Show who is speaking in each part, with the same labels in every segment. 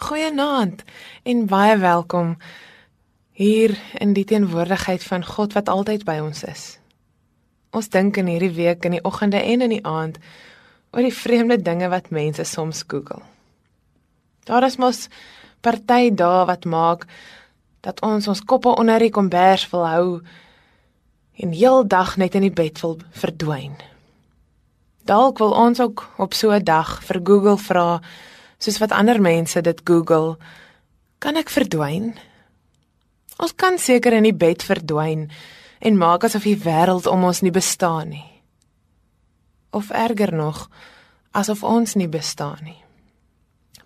Speaker 1: Goeienaand en baie welkom hier in die teenwoordigheid van God wat altyd by ons is. Ons dink in hierdie week in die oggende en in die aand oor die vreemde dinge wat mense soms Google. Daar is mos party dae wat maak dat ons ons koppe onder die kombers wil hou en heeldag net in die bed wil verdwyn. Dalk wil ons ook op so 'n dag vir Google vra soos wat ander mense dit Google, kan ek verdwyn? Ons kan seker in die bed verdwyn en maak asof die wêreld om ons nie bestaan nie. Of erger nog, asof ons nie bestaan nie.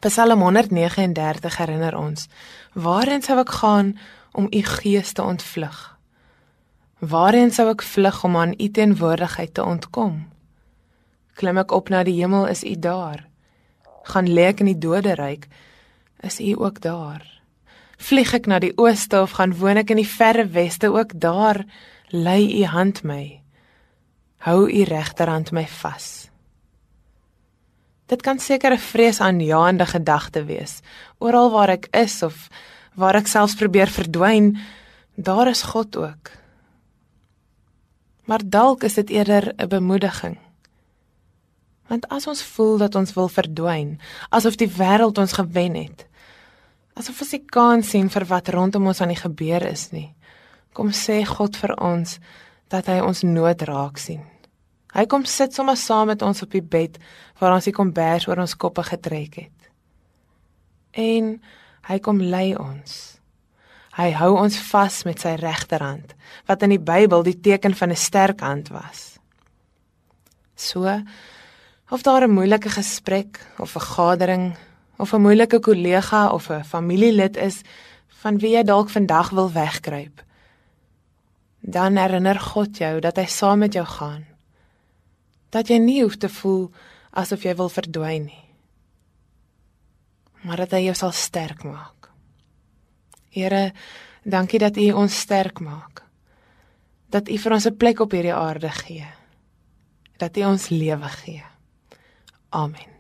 Speaker 1: Psalm 139 herinner ons: Waarheen sou ek gaan om u gees te ontvlug? Waarheen sou ek vlug om aan u teenwoordigheid te ontkom? Klim ek op na die hemel, is u daar gaan lê ek in die doderyk, is U ook daar. Vlieg ek na die ooste of gaan woon ek in die verre weste, ook daar lê U hand my. Hou U regterhand my vas. Dit kan seker 'n vreesaanjaende gedagte wees. Oral waar ek is of waar ek selfs probeer verdwyn, daar is God ook. Maar dalk is dit eerder 'n bemoediging. Want as ons voel dat ons wil verdwyn, asof die wêreld ons gewen het, asof ons nie kan sien vir wat rondom ons aan die gebeur is nie, kom sê God vir ons dat hy ons nood raak sien. Hy kom sit sommer saam met ons op die bed waar ons die kombers oor ons koppe getrek het. En hy kom lei ons. Hy hou ons vas met sy regterhand, wat in die Bybel die teken van 'n sterk hand was. So of daar 'n moeilike gesprek of vergadering of 'n moeilike kollega of 'n familielid is van wie jy dalk vandag wil wegkruip. Dan herinner God jou dat hy saam met jou gaan. Dat jy nie hoef te voel asof jy wil verdwyn nie. Maar dat hy jou sal sterk maak. Here, dankie dat U ons sterk maak. Dat U vir ons 'n plek op hierdie aarde gee. Dat U ons lewe gee. Amen.